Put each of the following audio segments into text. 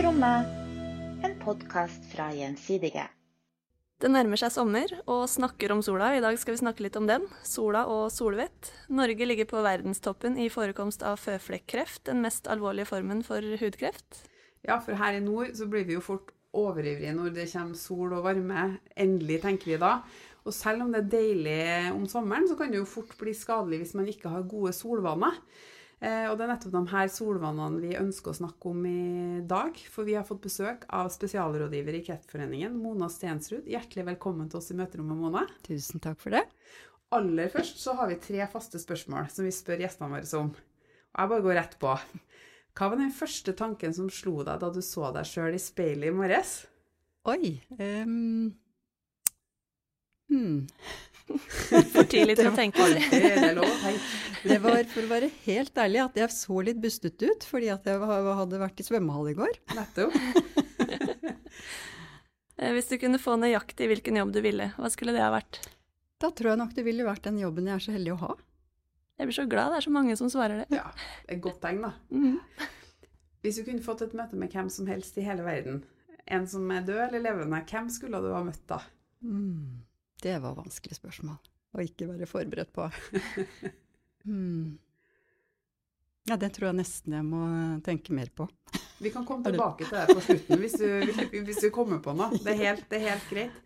på rommet, en podkast fra Gjensidige. Det nærmer seg sommer, og snakker om sola. I dag skal vi snakke litt om den. Sola og solvett. Norge ligger på verdenstoppen i forekomst av føflekkreft, den mest alvorlige formen for hudkreft. Ja, for her i nord så blir vi jo fort overivrige når det kommer sol og varme. Endelig, tenker vi da. Og selv om det er deilig om sommeren, så kan det jo fort bli skadelig hvis man ikke har gode solvaner. Eh, og det er nettopp de her solvannene vi ønsker å snakke om i dag. For vi har fått besøk av spesialrådgiver i Kreftforeningen, Mona Stensrud. Hjertelig velkommen til oss i møterommet, Mona. Tusen takk for det. Aller først så har vi tre faste spørsmål som vi spør gjestene våre om. Og jeg bare går rett på. Hva var den første tanken som slo deg da du så deg sjøl i speilet i morges? Oi um, hmm. For tidlig til å tenke. på Det lov. Det var, for å være helt ærlig, at jeg så litt bustet ut fordi at jeg hadde vært i svømmehall i går. Nettopp. Eh, hvis du kunne få nøyaktig hvilken jobb du ville, hva skulle det ha vært? Da tror jeg nok det ville vært den jobben jeg er så heldig å ha. Jeg blir så glad det er så mange som svarer det. Ja, det er et godt tegn, da. Mm. Hvis du kunne fått et møte med hvem som helst i hele verden, en som er død eller levende, hvem skulle du ha møtt da? Mm, det var vanskelig spørsmål å ikke være forberedt på. Hmm. Ja, det tror jeg nesten jeg må tenke mer på. Vi kan komme tilbake til det på slutten hvis du, hvis du kommer på noe. Det er, helt, det er helt greit.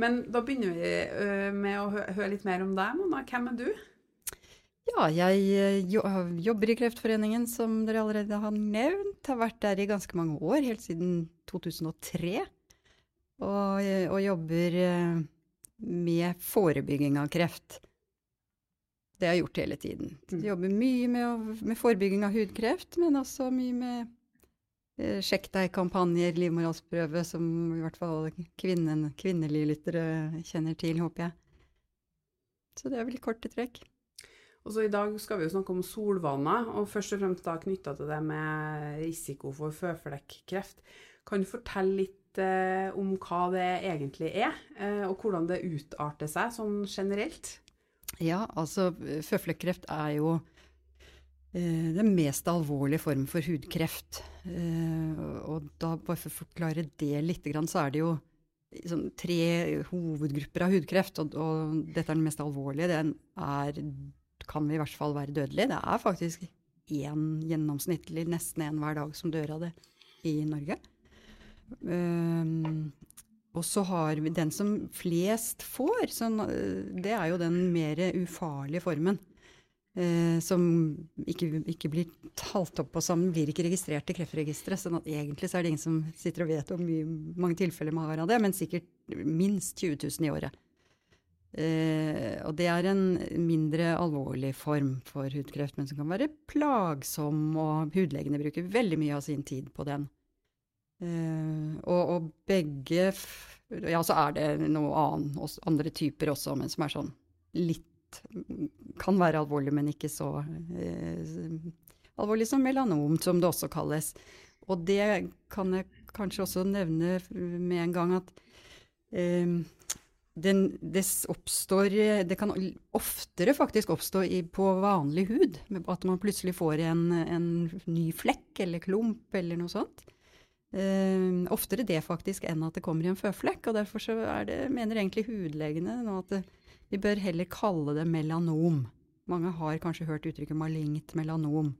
Men da begynner vi øh, med å høre litt mer om deg, Mona. Hvem er du? Ja, jeg eh, jobber i Kreftforeningen, som dere allerede har nevnt. Har vært der i ganske mange år, helt siden 2003. Og, og jobber med forebygging av kreft. Det har jeg gjort hele tiden. Jeg Jobber mye med, med forebygging av hudkreft, men også mye med eh, sjekk deg-kampanjer, livmorhalsprøve, som i hvert fall kvinnen, kvinnelige lyttere kjenner til, håper jeg. Så det er vel korte trekk. Og så I dag skal vi jo snakke om solvaner, og først og fremst da knytta til det med risiko for føflekkreft. Kan du fortelle litt eh, om hva det egentlig er, eh, og hvordan det utarter seg sånn generelt? Ja, altså føflekkreft er jo eh, den mest alvorlige formen for hudkreft. Eh, og da, bare for å forklare det litt, så er det jo sånn, tre hovedgrupper av hudkreft, og, og dette er den mest alvorlige. Den er, kan i hvert fall være dødelig. Det er faktisk én gjennomsnittlig, nesten én hver dag, som dør av det i Norge. Um, og så har vi den som flest får, sånn, det er jo den mer ufarlige formen. Eh, som ikke, ikke blir talt opp på sammen, blir ikke registrert i Kreftregisteret. sånn at egentlig så er det ingen som sitter og vet hvor mange tilfeller man har av det, men sikkert minst 20 000 i året. Eh, og det er en mindre alvorlig form for hudkreft, men som kan være plagsom, og hudlegene bruker veldig mye av sin tid på den. Eh, og, og begge Ja, så er det noe annen, andre typer også, men som er sånn litt Kan være alvorlig, men ikke så eh, alvorlig som melanom, som det også kalles. Og det kan jeg kanskje også nevne med en gang at eh, den, det oppstår Det kan oftere faktisk oppstå i, på vanlig hud. At man plutselig får en, en ny flekk eller klump eller noe sånt. Eh, oftere det faktisk enn at det kommer i en føflekk. Og derfor så er det, mener egentlig hudlegene nå at det, vi bør heller kalle det melanom. Mange har kanskje hørt uttrykket malignt melanom.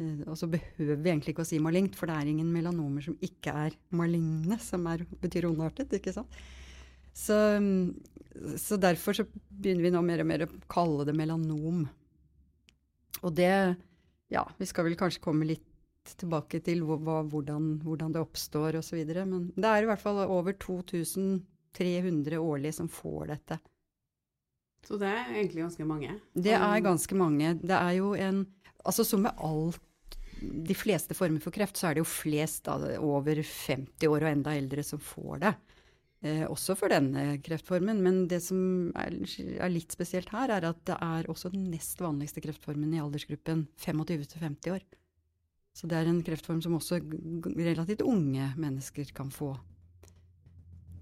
Uh, og så behøver vi egentlig ikke å si malignt, for det er ingen melanomer som ikke er maligne, som er, betyr ondartet, ikke sant. Så, så derfor så begynner vi nå mer og mer å kalle det melanom. Og det Ja, vi skal vel kanskje komme litt tilbake til hvordan, hvordan det oppstår osv. Men det er i hvert fall over 2300 årlig som får dette. Så det er egentlig ganske mange. Det er ganske mange. Det er jo en Altså som med alt De fleste former for kreft, så er det jo flest da, over 50 år og enda eldre som får det. Eh, også for denne kreftformen. Men det som er, er litt spesielt her, er at det er også den nest vanligste kreftformen i aldersgruppen 25 til 50 år. Så det er en kreftform som også relativt unge mennesker kan få.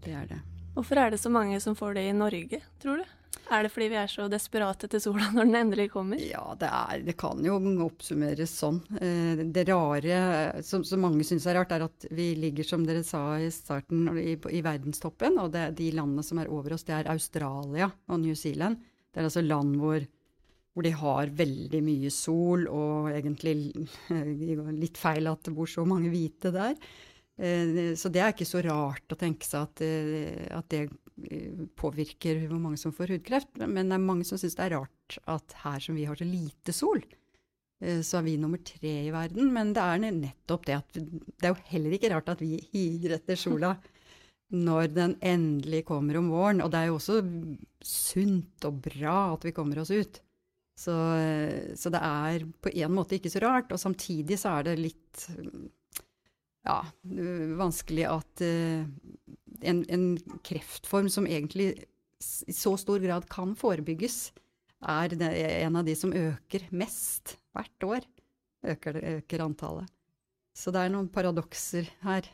Det er det. Hvorfor er det så mange som får det i Norge, tror du? Er det fordi vi er så desperate etter sola når den endelig kommer? Ja, det, er, det kan jo oppsummeres sånn. Eh, det rare, som, som mange syns er rart, er at vi ligger, som dere sa i starten, i, i verdenstoppen. Og det, de landene som er over oss, det er Australia og New Zealand. Det er altså land hvor, hvor de har veldig mye sol, og egentlig litt feil at det bor så mange hvite der. Eh, så det er ikke så rart å tenke seg at, eh, at det eh, påvirker hvor mange som får hudkreft. Men det er mange som syns det er rart at her som vi har så lite sol, så er vi nummer tre i verden. Men det er nettopp det at det er jo heller ikke rart at vi higer etter sola når den endelig kommer om våren. Og det er jo også sunt og bra at vi kommer oss ut. Så, så det er på en måte ikke så rart. Og samtidig så er det litt ja, vanskelig at uh, en, en, kreftform som egentlig i så stor grad kan forebygges, er en av de som øker mest hvert år. Øker, øker antallet. Så det er noen paradokser her.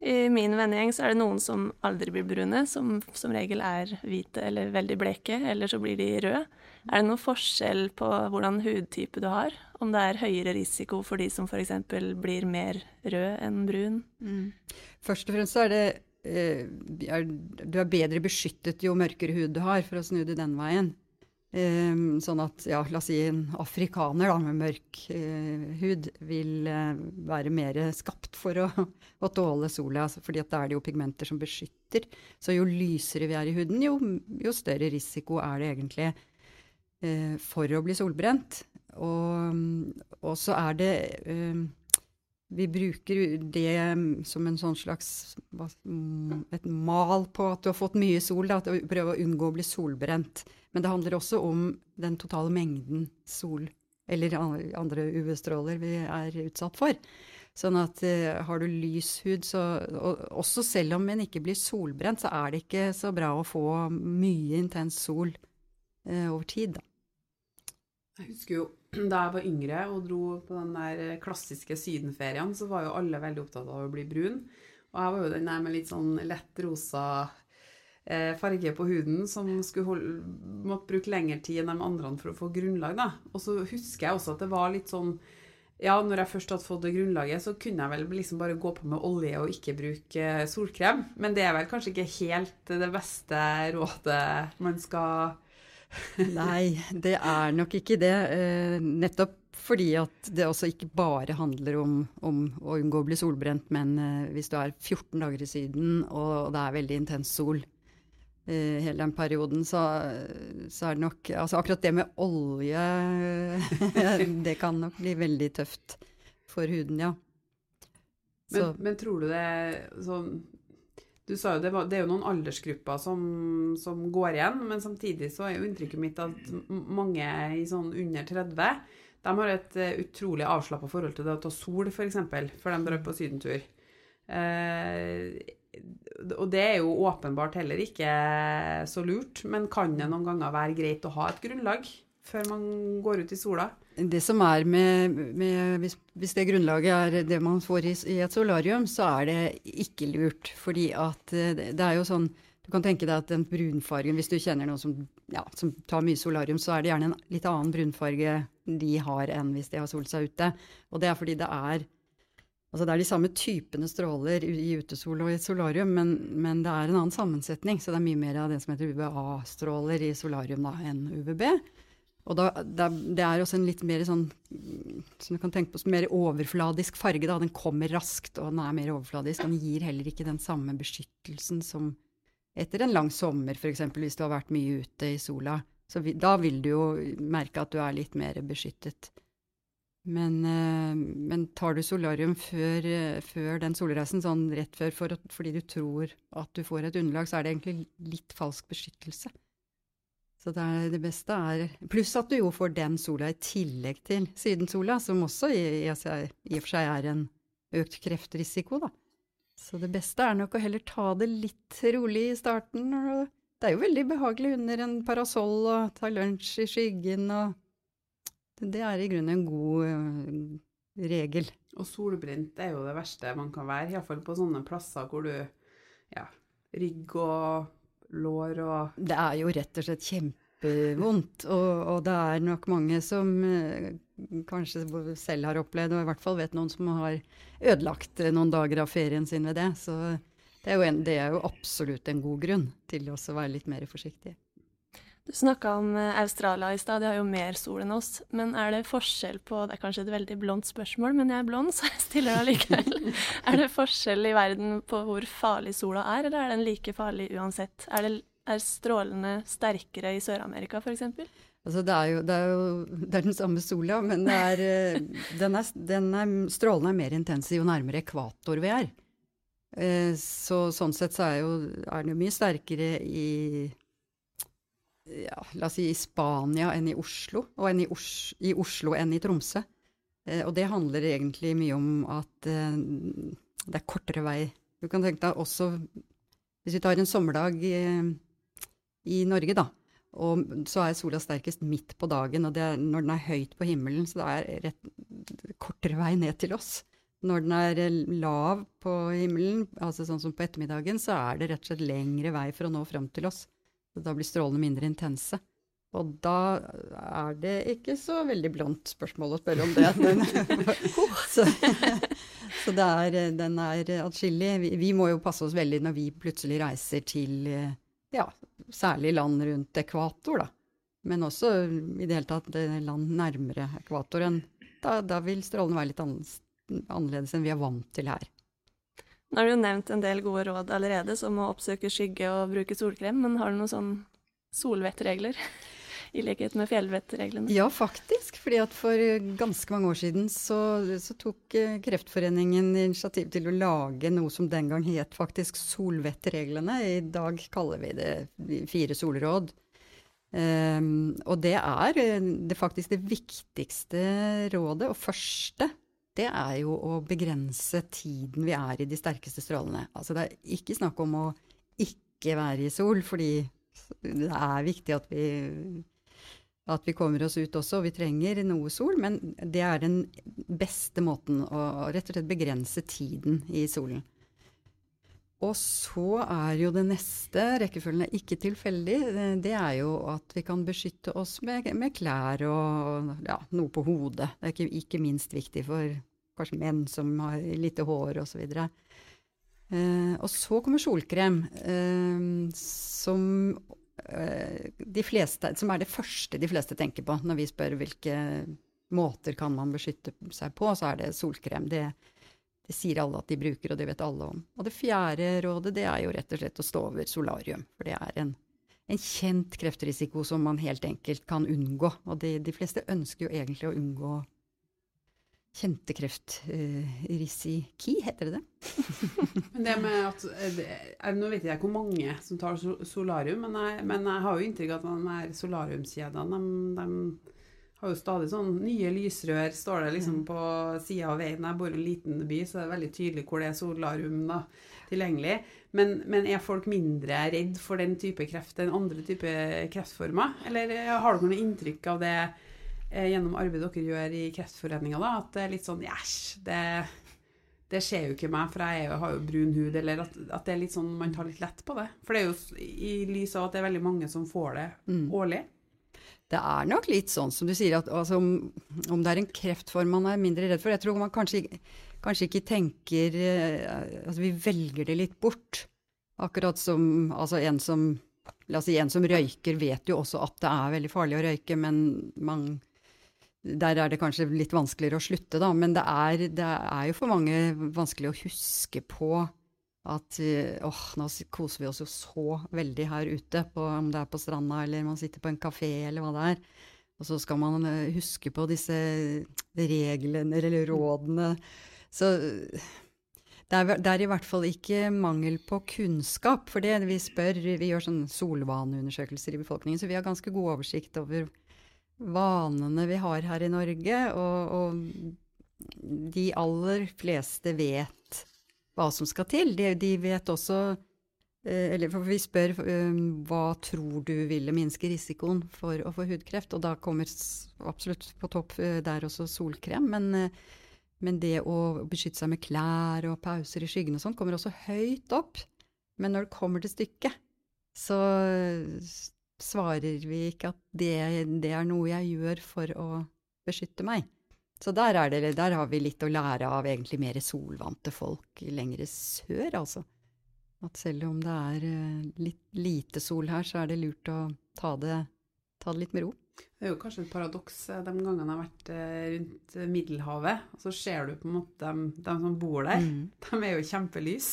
I min vennegjeng så er det noen som aldri blir brune, som som regel er hvite eller veldig bleke, eller så blir de røde. Er det noen forskjell på hvordan hudtype du har? Om det er høyere risiko for de som f.eks. blir mer rød enn brun? Mm. Først og fremst så er det eh, er, Du er bedre beskyttet jo mørkere hud du har, for å snu det den veien. Um, sånn at, ja, la oss si en afrikaner da, med mørk uh, hud vil uh, være mer skapt for å, å tåle sola, altså, fordi da er det jo pigmenter som beskytter. Så jo lysere vi er i huden, jo, jo større risiko er det egentlig for å bli solbrent. Og, og så er det Vi bruker det som en sånn slags et mal på at du har fått mye sol, da, at du prøver å unngå å bli solbrent. Men det handler også om den totale mengden sol eller andre UV-stråler vi er utsatt for. Sånn at uh, har du lys hud, så og, Også selv om en ikke blir solbrent, så er det ikke så bra å få mye intens sol uh, over tid, da. Jeg husker jo da jeg var yngre og dro på den der klassiske sydenferien, så var jo alle veldig opptatt av å bli brun. Og jeg var jo den der med litt sånn lett rosa Eh, farge på huden som holde, måtte bruke lengre tid enn de andre for å få grunnlag. Da. Og så husker jeg også at det var litt sånn Ja, når jeg først hadde fått det grunnlaget, så kunne jeg vel liksom bare gå på med olje og ikke bruke solkrem. Men det er vel kanskje ikke helt det beste rådet man skal Nei, det er nok ikke det. Eh, nettopp fordi at det også ikke bare handler om, om å unngå å bli solbrent, men eh, hvis du er 14 dager i Syden og det er veldig intens sol, i hele den perioden, så, så, er det nok Altså akkurat det med olje Det kan nok bli veldig tøft for huden, ja. Men, men, tror du det sånn Du sa jo det, var, det er jo noen aldersgrupper som, som, går igjen, men samtidig så er jo inntrykket mitt at mange i sånn under 30 de har et utrolig avslappa forhold til det å ta sol, f.eks., for de drar på sydentur. Eh, og det er jo åpenbart heller ikke så lurt, men kan det noen ganger være greit å ha et grunnlag før man går ut i sola? Det som er med, med hvis, hvis, det grunnlaget er det man får i, i, et solarium, så er det ikke lurt. Fordi at eh, det er jo sånn Du kan tenke deg at den brunfargen, hvis du kjenner noen som, ja, som tar mye solarium, så er det gjerne en litt annen brunfarge de har enn hvis de har solt seg ute. Og det er fordi det er Altså det er de samme typene stråler i utesol og i et solarium, men, men, det er en annen sammensetning. Så det er mye mer av det som heter UVA-stråler i solarium da, enn UVB. Og da, det er også en litt mer sånn, som du kan tenke på, mer overfladisk farge. Da. Den kommer raskt, og den er mer overfladisk. Den gir heller ikke den samme beskyttelsen som etter en lang sommer, f.eks. hvis du har vært mye ute i sola. Så vi, da vil du jo merke at du er litt mer beskyttet. Men, eh, men, tar du solarium før, eh, før, den solreisen, sånn rett før for, fordi du tror at du får et underlag, så er det egentlig litt falsk beskyttelse. Så det, er, det beste er Pluss at du jo får den sola i tillegg til sydensola, som også i, i, i og for seg er en økt kreftrisiko, da. Så det beste er nok å heller ta det litt rolig i starten. det er jo veldig behagelig under en parasoll og ta lunsj i skyggen og det er i grunnen en god uh, regel. Og solbrent er jo det verste man kan være, iallfall på sånne plasser hvor du ja, rygg og lår og Det er jo rett og slett kjempevondt, og, og det er nok mange som eh, kanskje selv har opplevd, og i hvert fall vet noen som har ødelagt eh, noen dager av ferien sin ved det. Så det er jo, en, det er jo absolutt en god grunn til å være litt mer forsiktig. Du snakka om eh, Australia i stad, de har jo mer sol enn oss. Men er det forskjell på Det er kanskje et veldig blondt spørsmål, men jeg er blond, så jeg stiller det allikevel. er det forskjell i verden på hvor farlig sola er, eller er den like farlig uansett? Er, det, er strålene sterkere i Sør-Amerika f.eks.? Altså det, er jo, det, er jo, det er den samme sola, men eh, den er, den er, strålene er mer intense jo nærmere ekvator vi er. Eh, så sånn sett så er, jo, er den jo mye sterkere i ja, la oss si i Spania enn i Oslo, og enn i, Os i, Oslo enn i Tromsø. Eh, og det handler egentlig mye om at eh, det er kortere vei. Du kan tenke deg også Hvis vi tar en sommerdag i, i Norge, da, og så er sola sterkest midt på dagen, og er, når den er høyt på himmelen, så det er rett kortere vei ned til oss. Når den er lav på himmelen, altså sånn som på ettermiddagen, så er det rett og slett lengre vei for å nå fram til oss. Da blir strålene mindre intense. Og da er det ikke så veldig blondt spørsmål å spørre om det. Den, så, så det er, den er atskillig. Vi, vi, må jo passe oss veldig når vi plutselig reiser til ja, særlig land rundt ekvator, da. Men også i det hele tatt land nærmere ekvatoren. Da, da vil strålene være litt annerledes enn vi er vant til her. Nå har du jo nevnt en del gode råd allerede, som å oppsøke skygge og bruke solkrem, men har du noen sånn solvettregler? I likhet med fjellvettreglene? Ja, faktisk. fordi at for ganske mange år siden så, så, tok eh, Kreftforeningen initiativ til å lage noe som den gang het faktisk solvettreglene. I dag kaller vi det fire solråd. Um, og det er eh, det faktisk det viktigste rådet, og første det er jo å begrense tiden vi er i de sterkeste strålene. Altså det er ikke snakk om å ikke være i sol, fordi det er viktig at vi, at vi kommer oss ut også. og Vi trenger noe sol, men det er den beste måten å rett og slett begrense tiden i solen. Og så er jo det neste, rekkefølgen er ikke tilfeldig, det er jo at vi kan beskytte oss med, med klær og ja, noe på hodet. Det er ikke, ikke minst viktig for kanskje menn som har lite hår osv. Uh, og så kommer solkrem, uh, som, uh, fleste, som er det første de fleste tenker på når vi spør hvilke måter kan man beskytte seg på, så er det solkrem. Det, det sier alle at de bruker, og det vet alle om. Og det fjerde rådet det er jo rett og slett å stå over solarium. For det er en, en kjent kreftrisiko som man helt enkelt kan unngå. Og de, de fleste ønsker jo egentlig å unngå kjente kreftrisiki, uh, heter det det? men det med at det, Nå vet jeg hvor mange som tar solarium, men jeg, men jeg har jo inntrykk av at de her solariumskjedene de, de, har jo stadig sånn nye lysrør, står det liksom på sida av veien. Jeg bor i en liten by, så det er veldig tydelig hvor det er solarium da, tilgjengelig. Men, men, er folk mindre redd for den type kreft enn andre type kreftformer? Eller har dere noe inntrykk av det? Eh, gjennom arbeidet dere gjør i Kreftforeninga, da, at det er litt sånn Æsj, det, det skjer jo ikke meg, for jeg har jo brun hud. Eller at, at, det er litt sånn man tar litt lett på det. For det er jo i lys av at det er veldig mange som får det mm. årlig. Det er nok litt sånn som du sier, at altså, om, om, det er en kreftform man er mindre redd for Jeg tror man kanskje, kanskje ikke tenker eh, Altså vi velger det litt bort. Akkurat som altså en som La oss si en som røyker, vet jo også at det er veldig farlig å røyke, men man der er det kanskje litt vanskeligere å slutte, da. Men det er, det er jo for mange vanskelig å huske på at eh, åh, nå koser vi oss jo så veldig her ute, på, om det er på stranda eller man sitter på en kafé eller hva det er. Og så skal man eh, huske på disse reglene eller rådene. Så det er, det er, i hvert fall ikke mangel på kunnskap. For det vi spør, vi gjør sånne solvaneundersøkelser i befolkningen, så vi har ganske god oversikt over vanene vi har her i Norge, og, og de aller fleste vet hva som skal til. De, de vet også eh, eller for Vi spør um, hva tror du ville minske risikoen for å få hudkreft, og da kommer absolutt på topp uh, der også solkrem. Men, men, det å beskytte seg med klær og pauser i skyggen og sånn kommer også høyt opp. Men når det kommer til stykket, så svarer vi ikke at det, det er noe jeg gjør for å beskytte meg. Så der, er det, der har vi litt å lære av egentlig mer solvante folk lengre sør, altså. At selv om det er eh, litt lite sol her, så er det lurt å ta det, ta det litt med ro. Det er jo kanskje et paradoks eh, de gangene jeg har vært eh, rundt Middelhavet, og så ser du på en måte dem, de som bor der. Mm. De er jo kjempelys.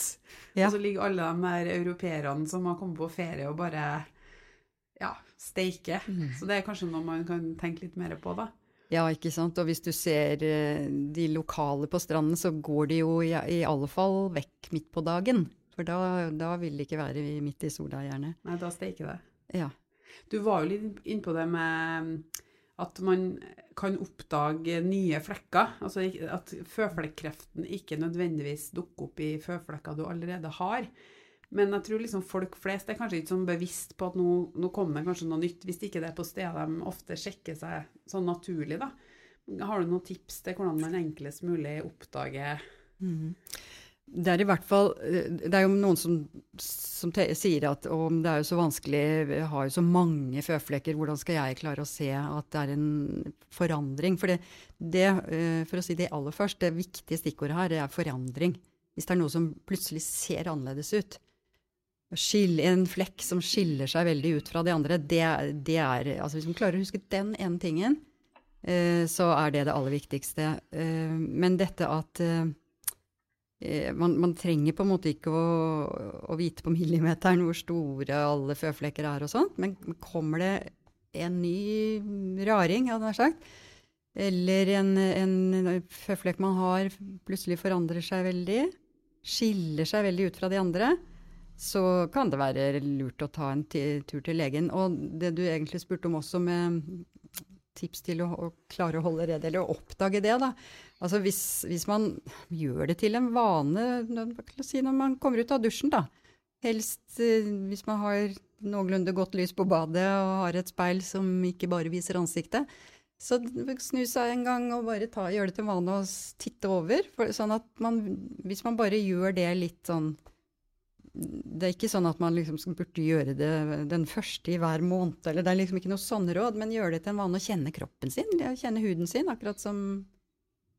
Ja. Og så ligger alle de europeerne som har kommet på ferie og bare ja, steike. Mm. Så det er kanskje noe man kan tenke litt mer på, da. Ja, ikke sant. Og hvis du ser eh, de lokale på stranden, så går de jo i, i alle fall vekk midt på dagen. For da, da vil de ikke være midt i sola, gjerne. Nei, da steiker det. Ja. Du var jo litt innpå det med at man kan oppdage nye flekker. Altså at føflekkreften ikke nødvendigvis dukker opp i føflekker du allerede har. Men jeg tror liksom folk flest er kanskje ikke sånn bevisst på at nå, nå kommer det kanskje noe nytt, hvis ikke det er på steder de ofte sjekker seg sånn naturlig, da. Har du noen tips til hvordan man enklest mulig oppdager mm. Det er i hvert fall eh, Det er jo noen som, som te, sier at om det er jo så vanskelig, vi har jo så mange føflekker, hvordan skal jeg klare å se at det er en forandring? For det, det eh, for å si det aller først, det viktige stikkordet her, det er forandring. Hvis det er noe som plutselig ser annerledes ut. Skille, en flekk som skiller seg veldig ut fra de andre, det, det er altså Hvis man klarer å huske den ene tingen, eh, så er det det aller viktigste. Eh, men dette at eh, man, man trenger på en måte ikke å, å vite på millimeteren hvor store alle føflekker er og sånt, men kommer det en ny raring, hadde jeg sagt, eller en, en føflekk man har plutselig forandrer seg veldig, skiller seg veldig ut fra de andre, så kan det være lurt å ta en tur til legen. Og det du egentlig spurte om også med tips til å, å klare å holde rede, eller å oppdage det, da. Altså hvis, hvis man gjør det til en vane, si, når man kommer ut av dusjen, da. Helst eh, hvis man har noenlunde godt lys på badet og har et speil som ikke bare viser ansiktet. Så snu seg en gang og bare ta, gjør det til vane å titte over. For, sånn at man, hvis man bare gjør det litt sånn det er ikke sånn at man liksom burde gjøre det den første i hver måned, eller det er liksom ikke noe sånne råd, men gjøre det til en vane å kjenne kroppen sin, kjenne huden sin, akkurat som,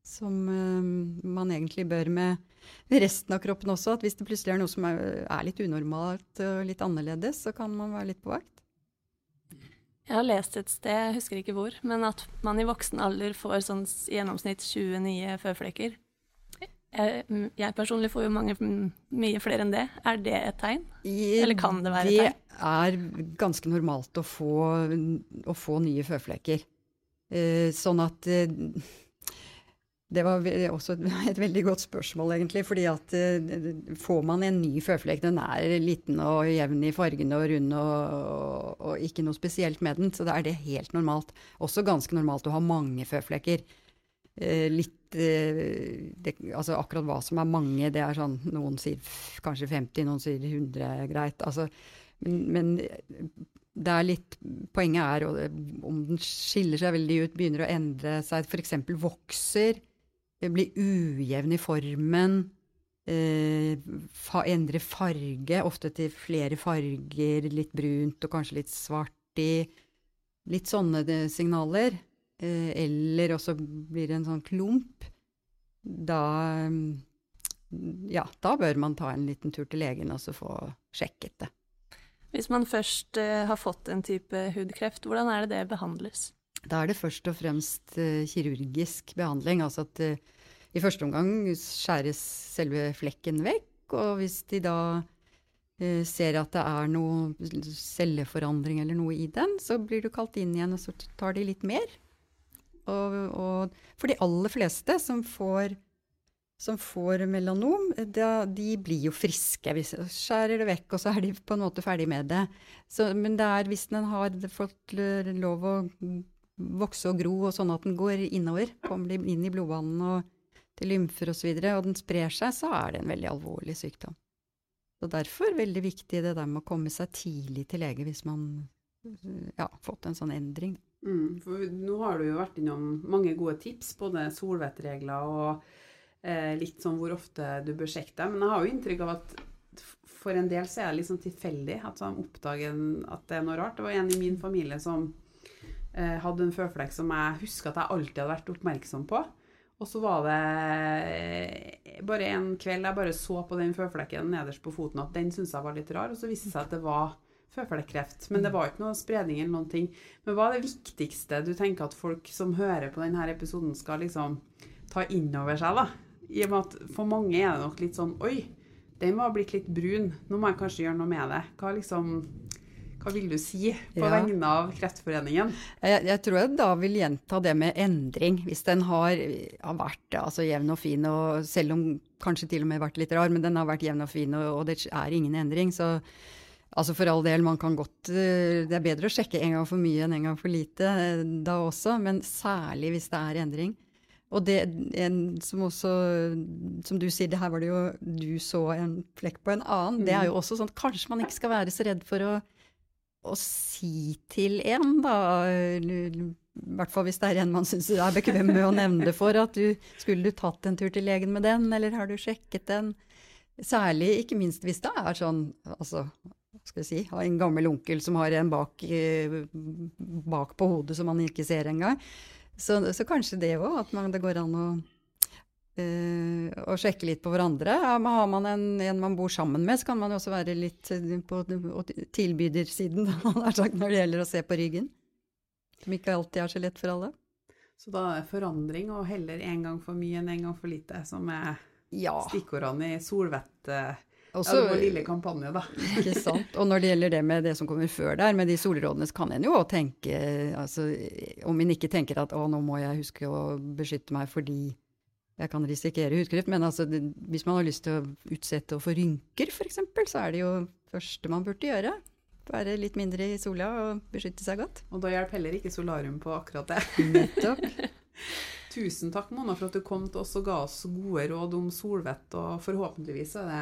som eh, man egentlig bør med resten av kroppen også. At hvis det plutselig er noe som er, er litt unormalt og litt annerledes, så kan man være litt på vakt. Jeg har lest et sted, jeg husker ikke hvor, men at man i voksen alder får sånn i gjennomsnitt 20 nye føflekker. Jeg, mm, jeg personlig får jo mange mm, mye flere enn det. Er det et tegn? Eller kan det være Det tegn? Det er ganske normalt å få, å få nye føflekker. Eh, sånn at eh, Det var også et, et veldig godt spørsmål, egentlig. fordi at eh, får man en ny føflekk, den er liten og jevn i fargene og rund og, og, og ikke noe spesielt med den, så da er det helt normalt. Også ganske normalt å ha mange føflekker. Eh, litt det, altså Akkurat hva som er mange, det er sånn Noen sier kanskje 50, noen sier 100, greit. Altså, men, men det er litt Poenget er om den skiller seg veldig ut, begynner å endre seg, f.eks. vokser, eh, blir ujevn i formen, eh, fa endrer farge, ofte til flere farger, litt brunt og kanskje litt svart i. Litt sånne eh, signaler. Eh, eller også blir det en sånn klump. Da mm, Ja, da bør man ta en liten tur til legen og så få sjekket det. Hvis man først eh, har fått en type hudkreft, hvordan er det det behandles? Da er det først og fremst eh, kirurgisk behandling. Altså at i første omgang skjæres selve flekken vekk, og hvis de da ser at det er noe celleforandring eller noe i den, så blir du kalt inn igjen, og så tar de litt mer. Og, og for de aller fleste som får, som får melanom, da, de blir jo friske. Hvis skjærer det vekk, og så er de på en måte ferdig med det. Så, men det er hvis den har fått lov å vokse og gro, og sånn at den går innover, kommer inn i blodbanen og til lymfer osv., og, så videre, og den sprer seg, så er det en veldig alvorlig sykdom. Så derfor veldig viktig det der med å komme seg tidlig til lege hvis man ja, har fått en sånn endring. Mm, for nå har du jo vært innom mange gode tips, både solvettregler og eh, litt sånn hvor ofte du bør sjekke deg. Men jeg har jo inntrykk av at for en del så er det sånn tilfeldig at de oppdager at det er noe rart. Det var en i min familie som eh, hadde en føflekk som jeg husker at jeg alltid hadde vært oppmerksom på. Og så var det eh, bare en kveld jeg bare så på den føflekken nederst på foten at den syntes jeg var litt rar, og så viste det seg at det var føflekkreft. Men det var ikke noe spredning eller noen ting. Men hva er det viktigste du tenker at folk som hører på denne episoden skal liksom ta inn over seg, da? I og med at for mange er det nok litt sånn Oi, den var blitt litt brun. Nå må jeg kanskje gjøre noe med det. Hva liksom hva vil du si på Ja. vegne av Kreftforeningen? Jeg, jeg tror jeg da vil gjenta det med endring. Hvis den har, har vært altså, jevn og fin, og selv om kanskje til og med vært litt rar, men den har vært jevn og fin, og, og det er ingen endring, så altså for all del, man kan godt eh, Det er bedre å sjekke en gang for mye enn en gang for lite eh, da også, men særlig hvis det er endring. Og det en, som også, som du sier, det her var det jo Du så en flekk på en annen. Det er jo også sånn Kanskje man ikke skal være så redd for å å si til en, da, i hvert fall hvis det er en man syns er bekvem med å nevne det for, at du skulle du tatt en tur til legen med den, eller har du sjekket den? Særlig, ikke minst hvis det er sånn, altså, skal jeg si, av en gammel onkel som har en bak, eh, bak på hodet som man ikke ser engang. Så, så kanskje det òg, at man, det går an å eh, å sjekke litt på hverandre. Har man en, en man bor sammen med, så kan man jo også være litt eh, på, på tilbydersiden sagt, når det gjelder å se på ryggen. Som ikke alltid er så lett for alle. Så da er det forandring og heller en gang for mye enn en gang for lite, som er Ja. stikkordene i Solvett. Eh, Ja, det var lille kampanje, da. ikke sant? Og når det gjelder det med det som kommer før der, med de solrådene, så kan en jo også tenke altså, Om en ikke tenker at å, nå må jeg huske å beskytte meg fordi jeg kan risikere hudkreft, men altså, det, hvis man har lyst til å utsette å få rynker, f.eks., så er det jo første man burde gjøre. Være litt mindre i sola og beskytte seg godt. Og da hjelper heller ikke solarium på akkurat det. Nettopp. Tusen takk, Mona, for at du kom til oss og ga oss gode råd om solvett, og forhåpentligvis er det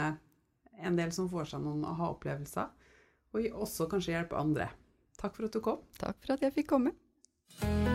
en del som får seg noen aha-opplevelser, og også kanskje hjelpe andre. Takk for at du kom. Takk for at jeg fikk komme.